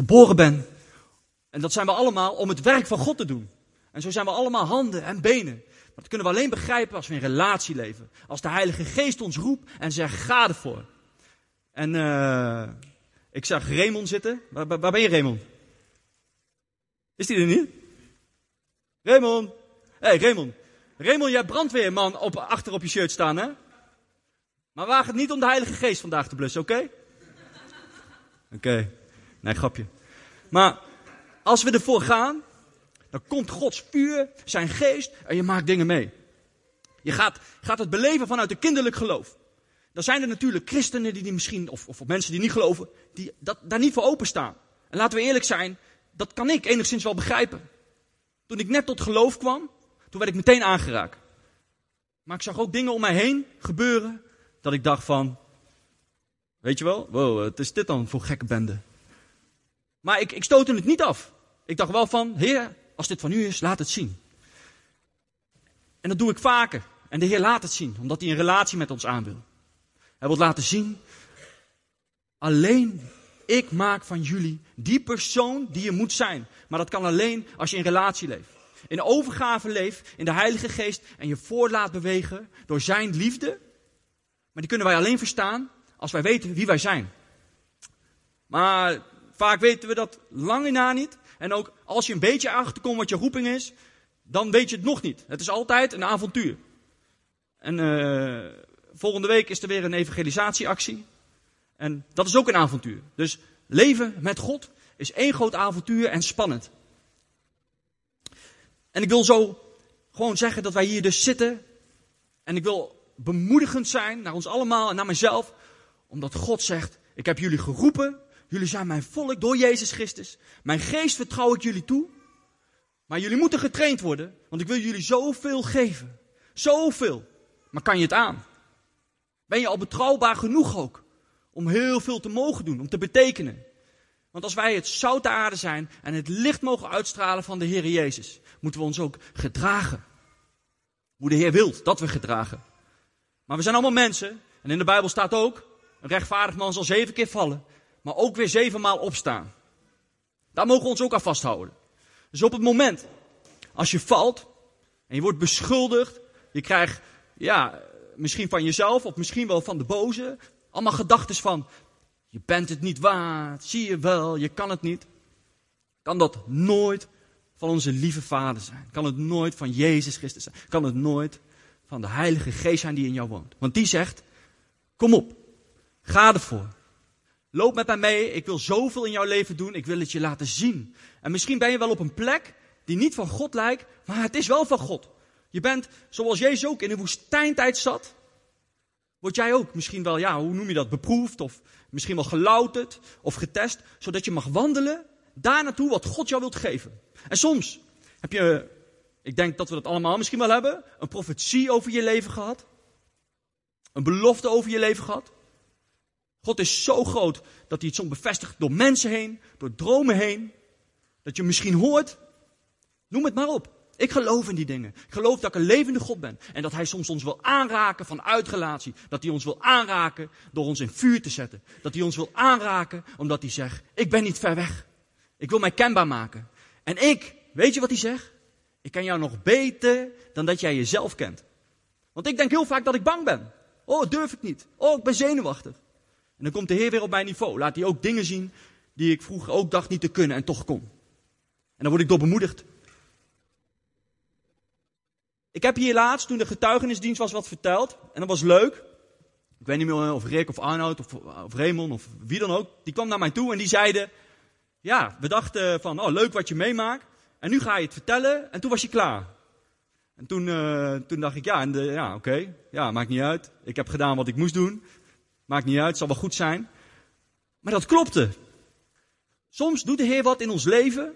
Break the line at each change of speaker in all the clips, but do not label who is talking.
geboren ben. En dat zijn we allemaal om het werk van God te doen. En zo zijn we allemaal handen en benen. Dat kunnen we alleen begrijpen als we in relatie leven. Als de Heilige Geest ons roept en zegt, ga ervoor. En uh, ik zag Raymond zitten. Waar, waar, ben je Raymond? Is die er niet? Raymond. Hé hey, Raymond. Raymond, jij brandweerman op, achter op je shirt staan hè? Maar waag het niet om de Heilige Geest vandaag te blussen, oké? Oké. Nee, grapje. Maar als we ervoor gaan, dan komt Gods vuur, zijn geest en je maakt dingen mee. Je gaat, gaat het beleven vanuit een kinderlijk geloof. Dan zijn er natuurlijk christenen die, die misschien, of, of mensen die niet geloven, die dat, daar niet voor openstaan. En laten we eerlijk zijn, dat kan ik enigszins wel begrijpen. Toen ik net tot geloof kwam, toen werd ik meteen aangeraakt. Maar ik zag ook dingen om mij heen gebeuren, dat ik dacht van, weet je wel, wow, wat is dit dan voor gekke bende? Maar ik, ik stootte het niet af. Ik dacht wel van, heer, als dit van u is, laat het zien. En dat doe ik vaker. En de Heer laat het zien, omdat hij een relatie met ons aan wil. Hij wil laten zien, alleen ik maak van jullie die persoon die je moet zijn. Maar dat kan alleen als je in relatie leeft. In overgave leeft, in de Heilige Geest en je voor laat bewegen door zijn liefde. Maar die kunnen wij alleen verstaan als wij weten wie wij zijn. Maar vaak weten we dat lang na niet. En ook als je een beetje achterkomt wat je roeping is, dan weet je het nog niet. Het is altijd een avontuur. En uh, volgende week is er weer een evangelisatieactie. En dat is ook een avontuur. Dus leven met God is één groot avontuur en spannend. En ik wil zo gewoon zeggen dat wij hier dus zitten. En ik wil bemoedigend zijn naar ons allemaal en naar mezelf. Omdat God zegt, ik heb jullie geroepen Jullie zijn mijn volk door Jezus Christus. Mijn geest vertrouw ik jullie toe. Maar jullie moeten getraind worden, want ik wil jullie zoveel geven. Zoveel. Maar kan je het aan? Ben je al betrouwbaar genoeg ook? Om heel veel te mogen doen, om te betekenen. Want als wij het zout der aarde zijn en het licht mogen uitstralen van de Heer Jezus, moeten we ons ook gedragen. Hoe de Heer wilt dat we gedragen. Maar we zijn allemaal mensen, en in de Bijbel staat ook, een rechtvaardig man zal zeven keer vallen maar ook weer zevenmaal opstaan. Daar mogen we ons ook aan vasthouden. Dus op het moment, als je valt en je wordt beschuldigd, je krijgt, ja, misschien van jezelf of misschien wel van de boze, allemaal gedachten van, je bent het niet waard, zie je wel, je kan het niet. Kan dat nooit van onze lieve Vader zijn? Kan het nooit van Jezus Christus zijn? Kan het nooit van de Heilige Geest zijn die in jou woont? Want die zegt, kom op, ga ervoor. Loop met mij mee. Ik wil zoveel in jouw leven doen. Ik wil het je laten zien. En misschien ben je wel op een plek die niet van God lijkt, maar het is wel van God. Je bent, zoals Jezus ook in een woestijntijd zat, word jij ook misschien wel, ja, hoe noem je dat, beproefd of misschien wel gelouterd of getest, zodat je mag wandelen daar naartoe wat God jou wilt geven. En soms heb je, ik denk dat we dat allemaal misschien wel hebben, een profetie over je leven gehad. Een belofte over je leven gehad. God is zo groot dat hij het soms bevestigt door mensen heen, door dromen heen. Dat je misschien hoort. Noem het maar op. Ik geloof in die dingen. Ik geloof dat ik een levende God ben. En dat hij soms ons wil aanraken vanuit relatie. Dat hij ons wil aanraken door ons in vuur te zetten. Dat hij ons wil aanraken omdat hij zegt, ik ben niet ver weg. Ik wil mij kenbaar maken. En ik, weet je wat hij zegt? Ik ken jou nog beter dan dat jij jezelf kent. Want ik denk heel vaak dat ik bang ben. Oh, durf ik niet. Oh, ik ben zenuwachtig. En dan komt de Heer weer op mijn niveau. Laat hij ook dingen zien die ik vroeger ook dacht niet te kunnen en toch kon. En dan word ik door bemoedigd. Ik heb hier laatst, toen de getuigenisdienst was, wat verteld. En dat was leuk. Ik weet niet meer of Rick of Arnoud of, of Raymond of wie dan ook. Die kwam naar mij toe en die zeiden... Ja, we dachten van, oh leuk wat je meemaakt. En nu ga je het vertellen. En toen was je klaar. En toen, uh, toen dacht ik, ja, ja oké. Ja, maakt niet uit. Ik heb gedaan wat ik moest doen. Maakt niet uit, zal wel goed zijn. Maar dat klopte. Soms doet de Heer wat in ons leven.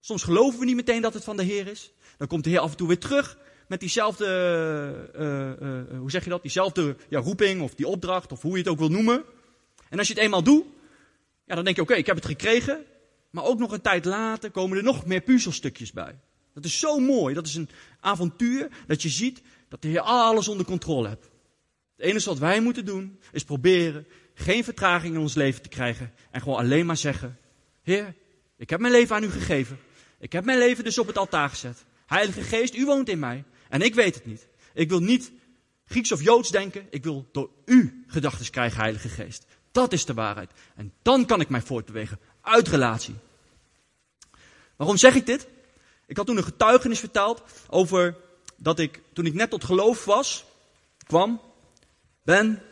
Soms geloven we niet meteen dat het van de Heer is. Dan komt de Heer af en toe weer terug met diezelfde, uh, uh, hoe zeg je dat? Diezelfde ja, roeping of die opdracht of hoe je het ook wil noemen. En als je het eenmaal doet, ja, dan denk je oké, ik heb het gekregen. Maar ook nog een tijd later komen er nog meer puzzelstukjes bij. Dat is zo mooi. Dat is een avontuur dat je ziet dat de Heer alles onder controle hebt. Het enige wat wij moeten doen is proberen geen vertraging in ons leven te krijgen en gewoon alleen maar zeggen, Heer, ik heb mijn leven aan u gegeven. Ik heb mijn leven dus op het altaar gezet. Heilige Geest, u woont in mij. En ik weet het niet. Ik wil niet Grieks of Joods denken. Ik wil door u gedachten krijgen, Heilige Geest. Dat is de waarheid. En dan kan ik mij voortbewegen uit relatie. Waarom zeg ik dit? Ik had toen een getuigenis verteld over dat ik, toen ik net tot geloof was, kwam, ben,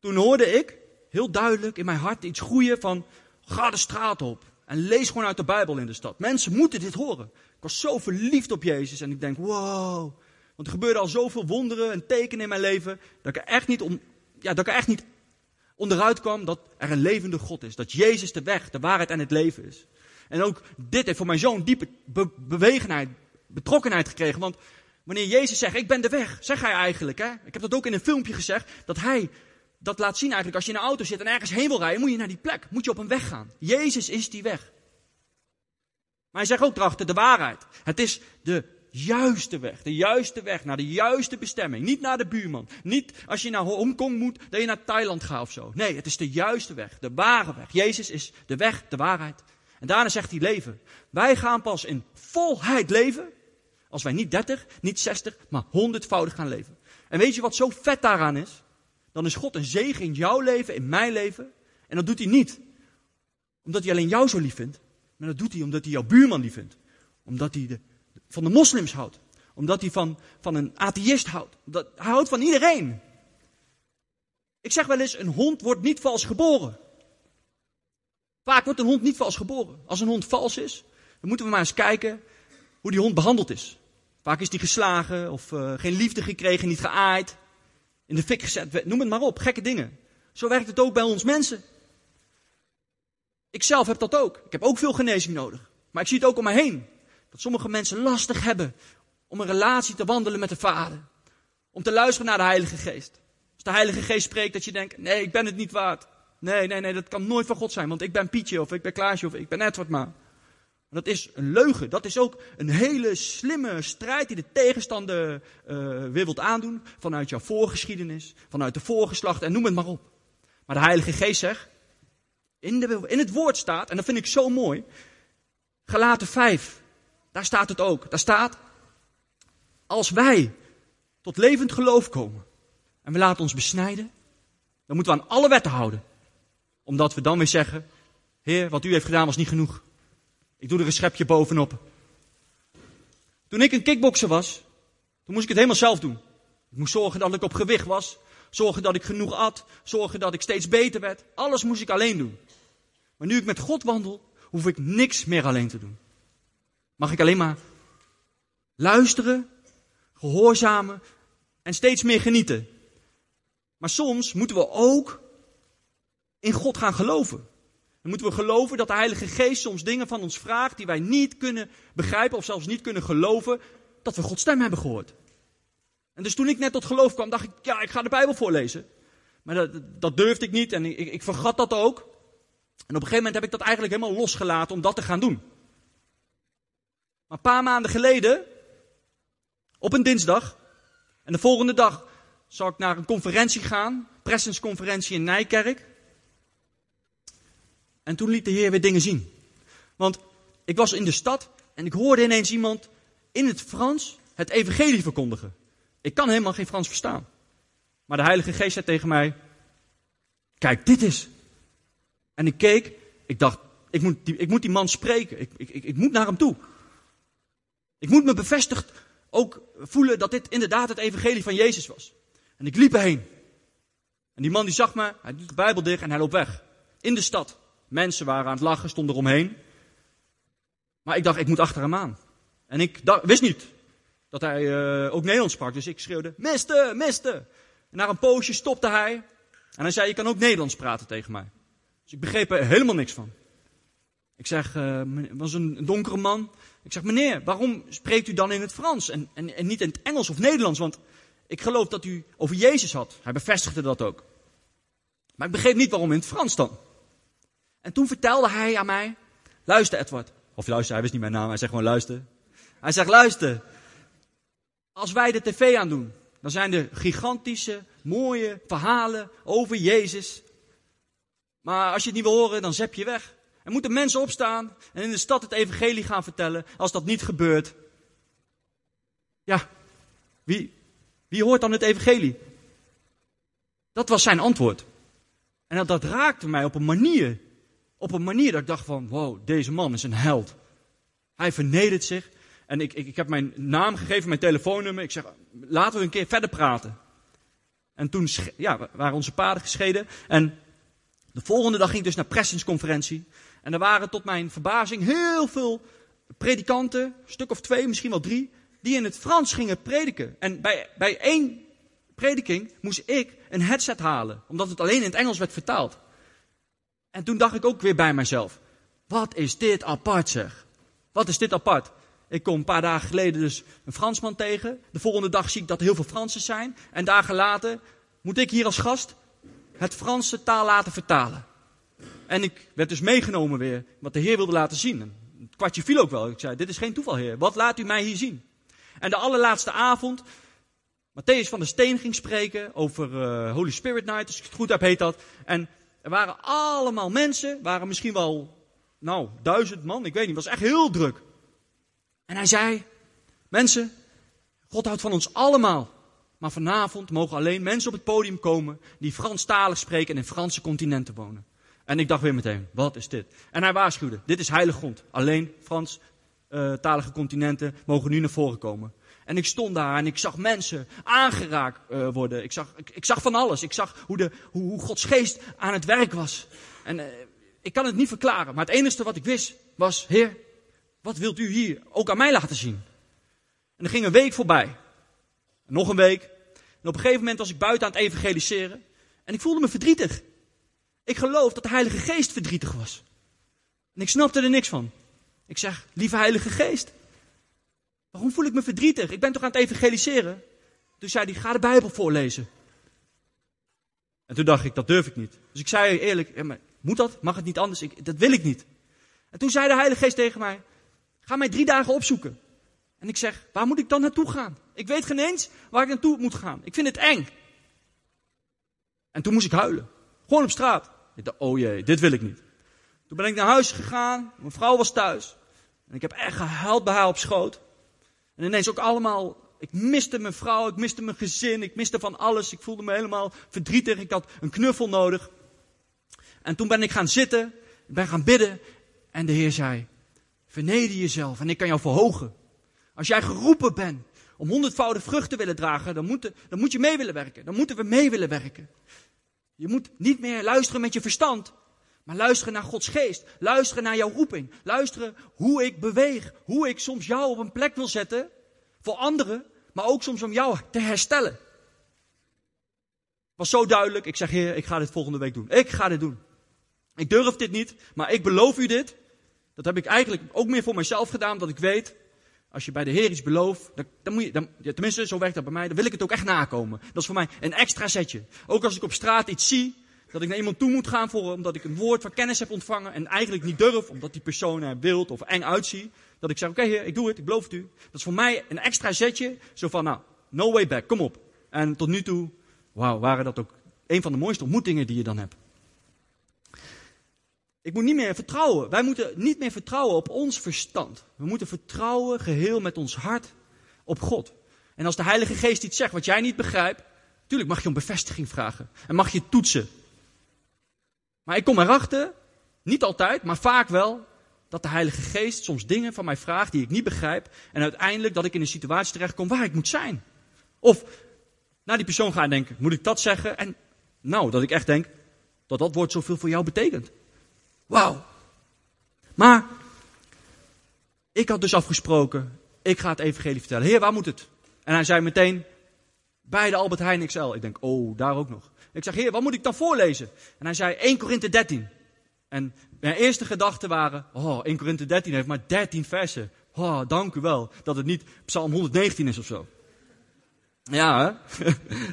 toen hoorde ik heel duidelijk in mijn hart iets groeien van, ga de straat op en lees gewoon uit de Bijbel in de stad. Mensen moeten dit horen. Ik was zo verliefd op Jezus en ik denk, wow. Want er gebeurde al zoveel wonderen en tekenen in mijn leven, dat ik er echt niet, om, ja, dat ik er echt niet onderuit kwam dat er een levende God is. Dat Jezus de weg, de waarheid en het leven is. En ook dit heeft voor mijn zoon diepe be bewegenheid, betrokkenheid gekregen. Want wanneer Jezus zegt, ik ben de weg, zeg hij eigenlijk, hè? ik heb dat ook in een filmpje gezegd, dat hij dat laat zien eigenlijk. Als je in een auto zit en ergens heen wil rijden, moet je naar die plek. Moet je op een weg gaan. Jezus is die weg. Maar hij zegt ook erachter de waarheid. Het is de juiste weg. De juiste weg naar de juiste bestemming. Niet naar de buurman. Niet als je naar Hongkong moet, dat je naar Thailand gaat of zo. Nee, het is de juiste weg. De ware weg. Jezus is de weg, de waarheid. En daarna zegt hij leven. Wij gaan pas in volheid leven. Als wij niet 30, niet 60, maar honderdvoudig gaan leven. En weet je wat zo vet daaraan is? Dan is God een zegen in jouw leven, in mijn leven. En dat doet hij niet omdat hij alleen jou zo lief vindt. Maar dat doet hij omdat hij jouw buurman lief vindt. Omdat hij de, van de moslims houdt. Omdat hij van, van een atheïst houdt. Dat, hij houdt van iedereen. Ik zeg wel eens, een hond wordt niet vals geboren. Vaak wordt een hond niet vals geboren. Als een hond vals is, dan moeten we maar eens kijken hoe die hond behandeld is. Vaak is die geslagen of uh, geen liefde gekregen, niet geaaid, in de fik gezet, noem het maar op, gekke dingen. Zo werkt het ook bij ons mensen. Ik zelf heb dat ook. Ik heb ook veel genezing nodig. Maar ik zie het ook om me heen. Dat sommige mensen lastig hebben om een relatie te wandelen met de Vader. Om te luisteren naar de Heilige Geest. Als de Heilige Geest spreekt, dat je denkt, nee, ik ben het niet waard. Nee, nee, nee, dat kan nooit van God zijn, want ik ben Pietje of ik ben Klaasje of ik ben Edward maar. Dat is een leugen. Dat is ook een hele slimme strijd die de tegenstander uh, weer wilt aandoen. Vanuit jouw voorgeschiedenis, vanuit de voorgeslacht en noem het maar op. Maar de Heilige Geest zegt, in, de, in het woord staat, en dat vind ik zo mooi, Galaten 5, daar staat het ook. Daar staat, als wij tot levend geloof komen en we laten ons besnijden, dan moeten we aan alle wetten houden omdat we dan weer zeggen, Heer, wat u heeft gedaan was niet genoeg. Ik doe er een schepje bovenop. Toen ik een kickbokser was, toen moest ik het helemaal zelf doen. Ik moest zorgen dat ik op gewicht was. Zorgen dat ik genoeg at. Zorgen dat ik steeds beter werd. Alles moest ik alleen doen. Maar nu ik met God wandel, hoef ik niks meer alleen te doen. Mag ik alleen maar luisteren, gehoorzamen en steeds meer genieten. Maar soms moeten we ook in God gaan geloven. Dan moeten we geloven dat de Heilige Geest soms dingen van ons vraagt die wij niet kunnen begrijpen of zelfs niet kunnen geloven dat we Gods stem hebben gehoord. En dus toen ik net tot geloof kwam, dacht ik, ja, ik ga de Bijbel voorlezen. Maar dat, dat durfde ik niet en ik, ik, vergat dat ook. En op een gegeven moment heb ik dat eigenlijk helemaal losgelaten om dat te gaan doen. Maar een paar maanden geleden, op een dinsdag, en de volgende dag zou ik naar een conferentie gaan, pressensconferentie in Nijkerk. En toen liet de Heer weer dingen zien. Want ik was in de stad en ik hoorde ineens iemand in het Frans het evangelie verkondigen. Ik kan helemaal geen Frans verstaan. Maar de Heilige Geest zei tegen mij, kijk, dit is. En ik keek, ik dacht, ik moet die, ik moet die man spreken. Ik, ik, ik moet naar hem toe. Ik moet me bevestigd ook voelen dat dit inderdaad het evangelie van Jezus was. En ik liep erheen. En die man die zag me, hij doet de Bijbel dicht en hij loopt weg. In de stad. Mensen waren aan het lachen, stonden eromheen. Maar ik dacht, ik moet achter hem aan. En ik wist niet dat hij uh, ook Nederlands sprak. Dus ik schreeuwde, mister, mister. En na een poosje stopte hij. En hij zei, je kan ook Nederlands praten tegen mij. Dus ik begreep er helemaal niks van. Ik zeg, uh, het was een donkere man. Ik zeg, meneer, waarom spreekt u dan in het Frans en, en niet in het Engels of Nederlands? Want ik geloof dat u over Jezus had. Hij bevestigde dat ook. Maar ik begreep niet waarom in het Frans dan. En toen vertelde hij aan mij, luister Edward. Of luister, hij wist niet mijn naam, hij zegt gewoon luister. Hij zegt luister, als wij de tv aandoen, dan zijn er gigantische, mooie verhalen over Jezus. Maar als je het niet wil horen, dan zep je weg. Er moeten mensen opstaan en in de stad het evangelie gaan vertellen. Als dat niet gebeurt, ja, wie, wie hoort dan het evangelie? Dat was zijn antwoord. En dat, dat raakte mij op een manier. Op een manier dat ik dacht van, wow, deze man is een held. Hij vernedert zich. En ik, ik, ik heb mijn naam gegeven, mijn telefoonnummer. Ik zeg, laten we een keer verder praten. En toen ja, waren onze paden gescheiden. En de volgende dag ging ik dus naar pressingsconferentie. En er waren tot mijn verbazing heel veel predikanten, een stuk of twee, misschien wel drie, die in het Frans gingen prediken. En bij, bij één prediking moest ik een headset halen, omdat het alleen in het Engels werd vertaald. En toen dacht ik ook weer bij mezelf, wat is dit apart zeg. Wat is dit apart. Ik kom een paar dagen geleden dus een Fransman tegen. De volgende dag zie ik dat heel veel Fransen zijn. En dagen later moet ik hier als gast het Franse taal laten vertalen. En ik werd dus meegenomen weer wat de Heer wilde laten zien. Het kwartje viel ook wel. Ik zei, dit is geen toeval Heer. Wat laat u mij hier zien? En de allerlaatste avond, Matthäus van der Steen ging spreken over uh, Holy Spirit Night, als ik het goed heb heet dat. En er waren allemaal mensen, waren misschien wel, nou, duizend man, ik weet niet, het was echt heel druk. En hij zei, mensen, God houdt van ons allemaal. Maar vanavond mogen alleen mensen op het podium komen die Franstalig spreken en in Franse continenten wonen. En ik dacht weer meteen, wat is dit? En hij waarschuwde, dit is heilig grond. Alleen Franstalige continenten mogen nu naar voren komen. En ik stond daar en ik zag mensen aangeraakt uh, worden. Ik zag, ik, ik, zag van alles. Ik zag hoe, de, hoe, hoe Gods geest aan het werk was. En uh, ik kan het niet verklaren. Maar het enige wat ik wist was, Heer, wat wilt u hier ook aan mij laten zien? En er ging een week voorbij. Nog een week. En op een gegeven moment was ik buiten aan het evangeliseren. En ik voelde me verdrietig. Ik geloof dat de Heilige Geest verdrietig was. En ik snapte er niks van. Ik zeg, lieve Heilige Geest, waarom voel ik me verdrietig? Ik ben toch aan het evangeliseren? Toen zei hij, ga de Bijbel voorlezen. En toen dacht ik, dat durf ik niet. Dus ik zei eerlijk, moet dat? Mag het niet anders? Ik, dat wil ik niet. En toen zei de Heilige Geest tegen mij, ga mij drie dagen opzoeken. En ik zeg, waar moet ik dan naartoe gaan? Ik weet geen eens waar ik naartoe moet gaan. Ik vind het eng. En toen moest ik huilen. Gewoon op straat. Ik dacht, oh jee, dit wil ik niet. Toen ben ik naar huis gegaan. Mijn vrouw was thuis. En ik heb echt gehuild bij haar op schoot. En ineens ook allemaal, ik miste mijn vrouw, ik miste mijn gezin, ik miste van alles. Ik voelde me helemaal verdrietig. Ik had een knuffel nodig. En toen ben ik gaan zitten, ik ben gaan bidden. En de Heer zei, verneder jezelf en ik kan jou verhogen. Als jij geroepen bent om honderdvoudig vrucht te willen dragen, dan dan moet je mee willen werken. Dan moeten we mee willen werken. Je moet niet meer luisteren met je verstand, maar luisteren naar Gods geest. Luisteren naar jouw roeping. Luisteren hoe ik beweeg. Hoe ik soms jou op een plek wil zetten voor anderen, maar ook soms om jou te herstellen. Was zo duidelijk. Ik zeg, Heer, ik ga dit volgende week doen. Ik ga dit doen. Ik durf dit niet, maar ik beloof u dit. Dat heb ik eigenlijk ook meer voor mezelf gedaan, dat ik weet, als je bij de Heer iets belooft, dan, dan moet je, dan, tenminste zo werkt dat bij mij, dan wil ik het ook echt nakomen. Dat is voor mij een extra setje. Ook als ik op straat iets zie, dat ik naar iemand toe moet gaan voor, omdat ik een woord van kennis heb ontvangen en eigenlijk niet durf, omdat die persoon er wild of eng uitziet. Dat ik zeg, oké heer, ik doe het, ik beloof het u. Dat is voor mij een extra zetje, zo van, nou, no way back, kom op. En tot nu toe, wauw, waren dat ook een van de mooiste ontmoetingen die je dan hebt. Ik moet niet meer vertrouwen. Wij moeten niet meer vertrouwen op ons verstand. We moeten vertrouwen geheel met ons hart op God. En als de Heilige Geest iets zegt wat jij niet begrijpt, natuurlijk mag je om bevestiging vragen. En mag je toetsen. Maar ik kom erachter, niet altijd, maar vaak wel, dat de Heilige Geest soms dingen van mij vraagt die ik niet begrijp. En uiteindelijk dat ik in een situatie terechtkom waar ik moet zijn. Of naar die persoon gaan denken, moet ik dat zeggen? En nou, dat ik echt denk, dat dat woord zoveel voor jou betekent. Wauw. Maar ik had dus afgesproken, ik ga het evangelie vertellen. Heer, waar moet het? En hij zei meteen, bij de Albert Heijn XL. Ik denk, oh, daar ook nog. Ik zeg, heer, wat moet ik dan voorlezen? En hij zei, 1 Korinthe 13. En mijn eerste gedachten waren, oh, 1 Korinthe 13 heeft maar 13 versen. Oh, dank u wel dat het niet Psalm 119 is of zo. Ja, hè?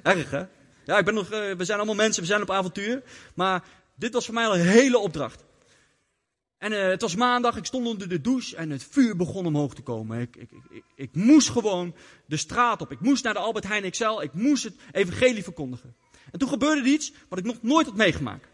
Erg, hè? Ja, ik ben nog, uh, we zijn allemaal mensen, we zijn op avontuur. Maar dit was voor mij al een hele opdracht. En uh, het was maandag, ik stond onder de douche en het vuur begon omhoog te komen. Ik, ik, ik, ik, moest gewoon de straat op. Ik moest naar de Albert Heijn XL. Ik moest het evangelie verkondigen. En toen gebeurde er iets wat ik nog nooit had meegemaakt.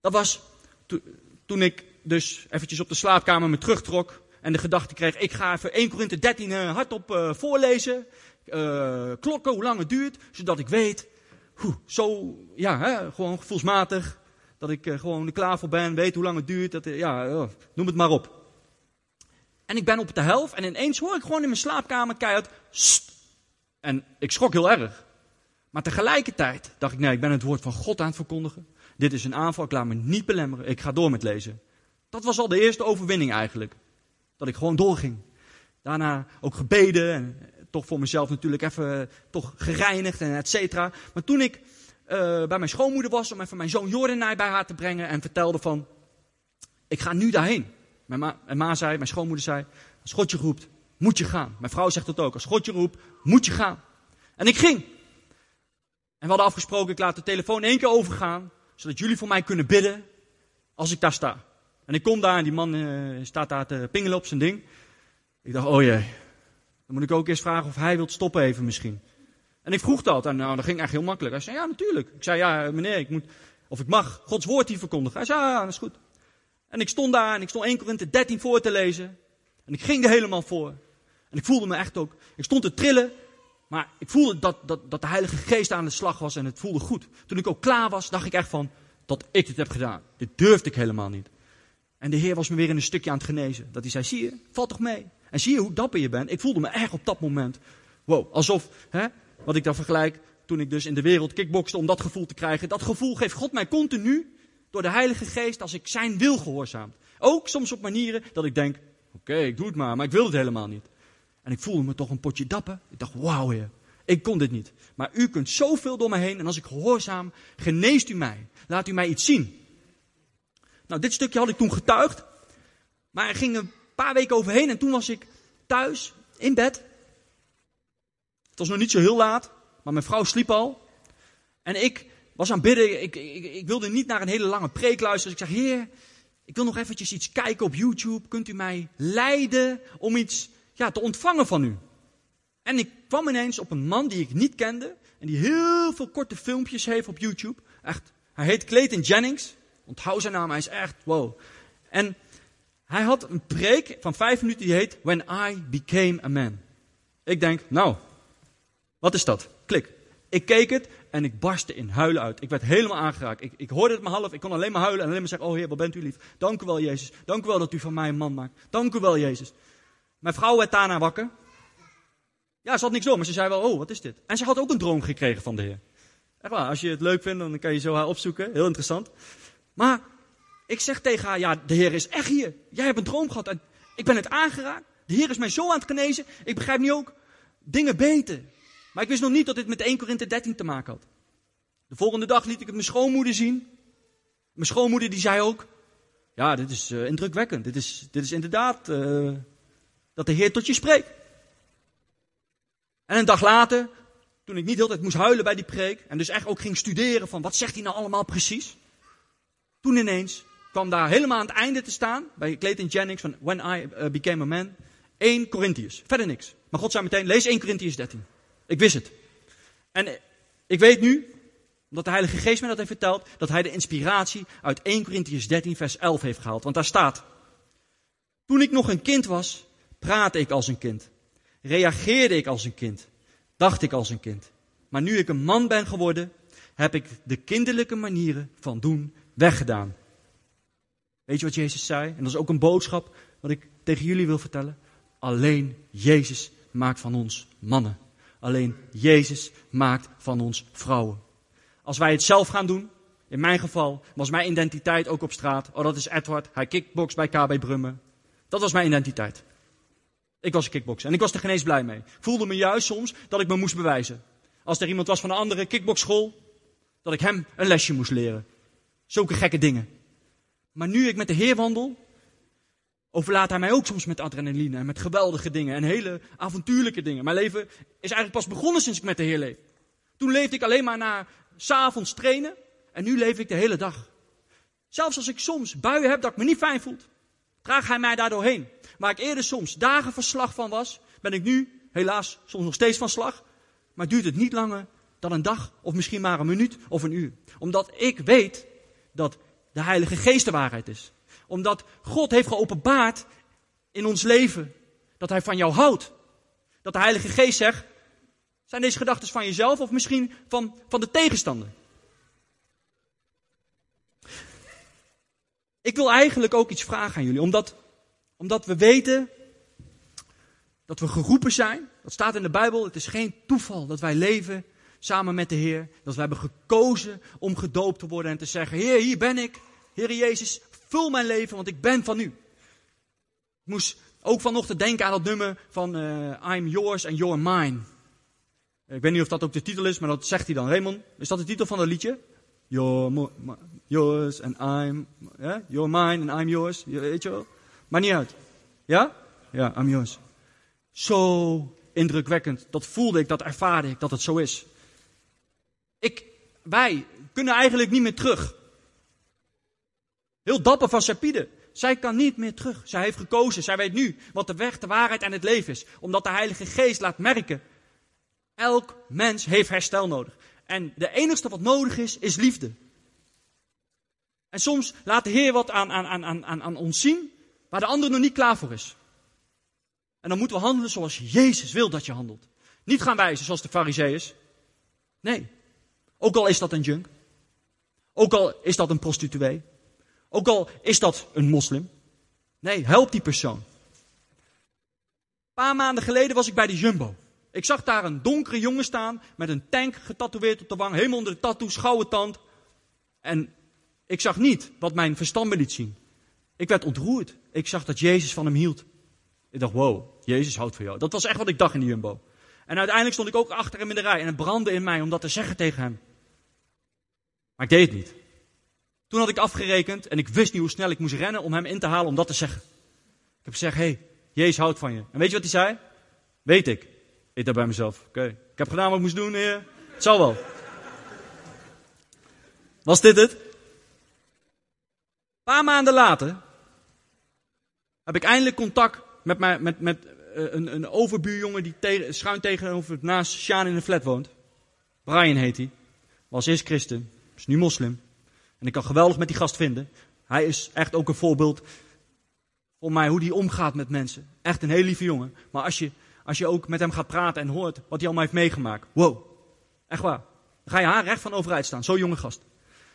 Dat was to, toen ik dus eventjes op de slaapkamer me terugtrok en de gedachte kreeg, ik ga even 1 Korinthe 13 uh, hardop uh, voorlezen, uh, klokken hoe lang het duurt, zodat ik weet, hoe, zo, ja, hè, gewoon gevoelsmatig, dat ik gewoon er klaar voor ben, weet hoe lang het duurt, dat, ja, noem het maar op. En ik ben op de helft en ineens hoor ik gewoon in mijn slaapkamer keihard, en ik schrok heel erg. Maar tegelijkertijd dacht ik, nee, ik ben het woord van God aan het verkondigen. Dit is een aanval, ik laat me niet belemmeren, ik ga door met lezen. Dat was al de eerste overwinning eigenlijk. Dat ik gewoon doorging. Daarna ook gebeden en toch voor mezelf natuurlijk even toch gereinigd en et cetera. Maar toen ik uh, bij mijn schoonmoeder was om even mijn zoon Jordan bij haar te brengen en vertelde van, ik ga nu daarheen. Mijn ma zei, mijn schoonmoeder zei, als God je roept, moet je gaan. Mijn vrouw zegt dat ook, als God je roept, moet je gaan. En ik ging. En we hadden afgesproken, ik laat de telefoon één keer overgaan, zodat jullie voor mij kunnen bidden als ik daar sta. En ik kom daar en die man uh, staat daar te pingelen op zijn ding. Ik dacht, oh jee, dan moet ik ook eerst vragen of hij wilt stoppen even misschien. En ik vroeg dat en nou, dat ging echt heel makkelijk. Hij zei, ja natuurlijk. Ik zei, ja meneer, ik moet, of ik mag Gods woord hier verkondigen. Hij zei, ja, dat is goed. En ik stond daar en ik stond 1 Korinthe 13 voor te lezen. En ik ging er helemaal voor. En ik voelde me echt ook, ik stond te trillen. Maar ik voelde dat, dat, dat de Heilige Geest aan de slag was en het voelde goed. Toen ik ook klaar was, dacht ik echt van, dat ik dit heb gedaan. Dit durfde ik helemaal niet. En de Heer was me weer in een stukje aan het genezen. Dat hij zei, zie je, valt toch mee. En zie je hoe dapper je bent. Ik voelde me echt op dat moment, wow, alsof, hè, wat ik dan vergelijk, toen ik dus in de wereld kickbokste om dat gevoel te krijgen. Dat gevoel geeft God mij continu door de Heilige Geest als ik zijn wil gehoorzaam. Ook soms op manieren dat ik denk, oké, ik doe het maar, maar ik wil het helemaal niet. En ik voelde me toch een potje dapper. Ik dacht, wauw heer, ik kon dit niet. Maar u kunt zoveel door mij heen en als ik gehoorzaam, geneest u mij. Laat u mij iets zien. Nou, dit stukje had ik toen getuigd. Maar er ging een paar weken overheen en toen was ik thuis in bed. Het was nog niet zo heel laat, maar mijn vrouw sliep al. En ik was aan bidden. Ik, ik, ik wilde niet naar een hele lange preek luisteren. Dus ik zeg, Heer, ik wil nog eventjes iets kijken op YouTube. Kunt u mij leiden om iets ja, te ontvangen van u? En ik kwam ineens op een man die ik niet kende. En die heel veel korte filmpjes heeft op YouTube. Echt, hij heet Clayton Jennings. Onthoud zijn naam, hij is echt wow. En hij had een preek van vijf minuten die heet When I Became a Man. Ik denk, nou, wat is dat? Klik. Ik keek het en ik barstte in huilen uit. Ik werd helemaal aangeraakt. Ik, ik hoorde het maar half. Ik kon alleen maar huilen en alleen maar zeggen: Oh Heer, wat bent u lief. Dank u wel, Jezus. Dank u wel dat u van mij een man maakt. Dank u wel, Jezus. Mijn vrouw werd daarna wakker. Ja, ze had niks door, maar ze zei wel: Oh, wat is dit? En ze had ook een droom gekregen van de Heer. Echt waar, als je het leuk vindt, dan kan je zo haar opzoeken. Heel interessant. Maar ik zeg tegen haar: Ja, de Heer is echt hier. Jij hebt een droom gehad en ik ben het aangeraakt. De Heer is mij zo aan het genezen. Ik begrijp nu ook dingen beter. Maar ik wist nog niet dat dit met 1 Korinthe 13 te maken had. De volgende dag liet ik het mijn schoonmoeder zien. Mijn schoonmoeder die zei ook, ja, dit is uh, indrukwekkend. Dit is, dit is inderdaad uh, dat de Heer tot je spreekt. En een dag later, toen ik niet de hele tijd moest huilen bij die preek, en dus echt ook ging studeren van wat zegt hij nou allemaal precies. Toen ineens kwam daar helemaal aan het einde te staan, bij Clayton Jennings van When I uh, Became a Man, 1 Corinthians. Verder niks. Maar God zei meteen, lees 1 Corinthians 13. Ik wist het. En ik weet nu, omdat de Heilige Geest mij dat heeft verteld, dat hij de inspiratie uit 1 Corinthians 13 vers 11 heeft gehaald. Want daar staat, toen ik nog een kind was, praatte ik als een kind. Reageerde ik als een kind. Dacht ik als een kind. Maar nu ik een man ben geworden, heb ik de kinderlijke manieren van doen weggedaan. Weet je wat Jezus zei? En dat is ook een boodschap wat ik tegen jullie wil vertellen. Alleen Jezus maakt van ons mannen. Alleen Jezus maakt van ons vrouwen. Als wij het zelf gaan doen, in mijn geval was mijn identiteit ook op straat. Oh, dat is Edward. Hij kickbox bij KB Brummen. Dat was mijn identiteit. Ik was een kickboxer en ik was er geen eens blij mee. Voelde me juist soms dat ik me moest bewijzen. Als er iemand was van een andere kickboxschool, dat ik hem een lesje moest leren. Zulke gekke dingen. Maar nu ik met de Heer wandel, overlaat hij mij ook soms met adrenaline en met geweldige dingen en hele avontuurlijke dingen. Mijn leven is eigenlijk pas begonnen sinds ik met de Heer leef. Toen leefde ik alleen maar na s'avonds trainen en nu leef ik de hele dag. Zelfs als ik soms buien heb dat ik me niet fijn voel, draagt hij mij daar doorheen. Waar ik eerder soms dagen van slag van was, ben ik nu helaas soms nog steeds van slag. Maar duurt het niet langer dan een dag of misschien maar een minuut of een uur. Omdat ik weet dat de Heilige Geest de waarheid is Omdat God heeft geopenbaard in ons leven dat Hij van jou houdt. Dat de Heilige Geest zegt, zijn deze gedachten van jezelf of misschien van, van de tegenstander? Ik wil eigenlijk ook iets vragen aan jullie, omdat, omdat we weten dat we geroepen zijn. Dat staat in de Bijbel. Het is geen toeval dat wij leven samen met de Heer. Dat we hebben gekozen om gedoopt te worden en te zeggen: Heer, hier ben ik. Heer Jezus, vul mijn leven, want ik ben van u. Ik moest ook vanochtend denken aan dat nummer van uh, I'm yours and you're mine. Ik weet niet of dat ook de titel is, maar dat zegt hij dan. Raymond, is dat de titel van dat liedje? You're yours and I'm, yeah? you're mine and I'm yours. Weet je wel? Maar niet uit. Ja? Ja, yours. Zo indrukwekkend. Dat voelde ik, dat ervaarde ik, dat het zo is. Ik, wij kunnen eigenlijk niet meer terug. Heel dapper van Sapide. Zij kan niet meer terug. Zij heeft gekozen. Zij weet nu wat de weg, de waarheid en het leven is. Omdat de Heilige Geest laat merken. Elk mens heeft herstel nodig. En de enigste wat nodig is, is liefde. En soms laat de Heer wat aan, aan, aan, aan, aan ons zien waar de ander nog niet klaar voor is. En dan moeten we handelen zoals Jezus wil dat je handelt. Niet gaan wijzen zoals de fariseeërs. Nee. Ook al is dat een junk. Ook al is dat een prostituee. Ook al is dat een moslim. Nee, help die persoon. Een paar maanden geleden was ik bij de Jumbo. Ik zag daar een donkere jongen staan met een tank getatoeëerd op de wang, helemaal onder de tattoo, schouwe tand. En ik zag niet wat mijn verstand me liet zien. Ik werd ontroerd. Ik zag dat Jezus van hem hield. Ik dacht, wow, Jezus houdt van jou. Dat was echt wat ik dacht in de Jumbo. En uiteindelijk stond ik ook achter hem in de rij en het brandde in mij om dat te zeggen tegen hem. Maar ik deed het niet. Toen had ik afgerekend en ik wist niet hoe snel ik moest rennen om hem in te halen om dat te zeggen. Ik heb gezegd, hé, hey, Jezus houdt van je. En weet je wat hij zei? Weet ik. Ik dacht bij mezelf, oké, ik heb gedaan wat ik moest doen. Het zal wel. Was dit het? Een paar maanden later heb ik eindelijk contact met, mijn, met, met uh, een, een overbuurjongen die schuin tegenover naast Sjaan in de flat woont. Brian heet hij. Was eerst christen, is nu moslim. En ik kan geweldig met die gast vinden. Hij is echt ook een voorbeeld voor mij hoe hij omgaat met mensen. Echt een heel lieve jongen. Maar als je, als je ook met hem gaat praten en hoort wat hij allemaal heeft meegemaakt. Wow, echt waar. Ga je haar recht van overheid staan. Zo'n jonge gast.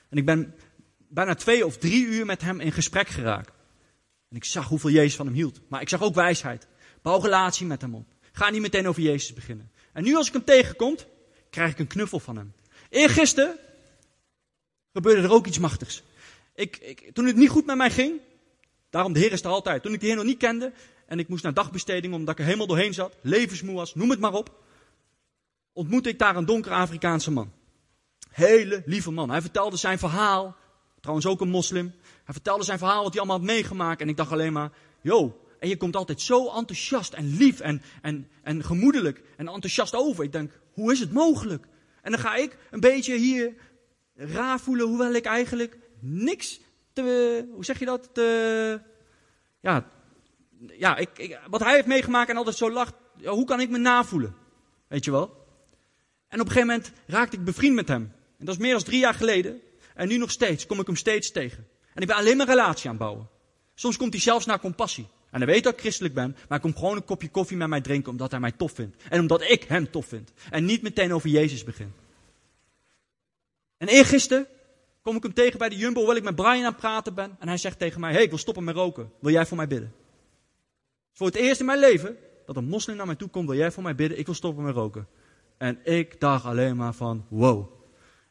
En ik ben bijna twee of drie uur met hem in gesprek geraakt. En ik zag hoeveel Jezus van hem hield. Maar ik zag ook wijsheid. Bouw relatie met hem op. Ga niet meteen over Jezus beginnen. En nu als ik hem tegenkom, krijg ik een knuffel van hem. Eergisteren gebeurde er ook iets machtigs. Ik, ik, toen het niet goed met mij ging, daarom de Heer is er altijd. Toen ik de Heer nog niet kende en ik moest naar dagbesteding omdat ik er helemaal doorheen zat, levensmoe was, noem het maar op, ontmoette ik daar een donkere Afrikaanse man. Hele lieve man. Hij vertelde zijn verhaal, trouwens ook een moslim. Hij vertelde zijn verhaal wat hij allemaal had meegemaakt en ik dacht alleen maar, yo, en je komt altijd zo enthousiast en lief en, en, en gemoedelijk en enthousiast over. Ik denk, hoe is het mogelijk? En dan ga ik een beetje hier raar voelen, hoewel ik eigenlijk niks te, hoe zeg je dat, ja, ja ik, ik, wat hij heeft meegemaakt en altijd zo lacht, hoe kan ik me navoelen? Weet je wel? En op een gegeven moment raakte ik bevriend met hem. En dat is meer dan drie jaar geleden. En nu nog steeds, kom ik hem steeds tegen. En ik ben alleen maar relatie aan het bouwen. Soms komt hij zelfs naar compassie. En hij weet dat ik christelijk ben, maar hij komt gewoon een kopje koffie met mij drinken omdat hij mij tof vindt. En omdat ik hem tof vind. En niet meteen over Jezus begin. En eergisteren kom ik hem tegen bij de Jumbo, hoewel ik met Brian aan het praten ben. En hij zegt tegen mij, hey, ik wil stoppen met roken. Wil jij voor mij bidden? Voor het eerst in mijn leven dat een moslim naar mij toe komt, wil jij voor mij bidden? Ik wil stoppen met roken. En ik dacht alleen maar van, wow.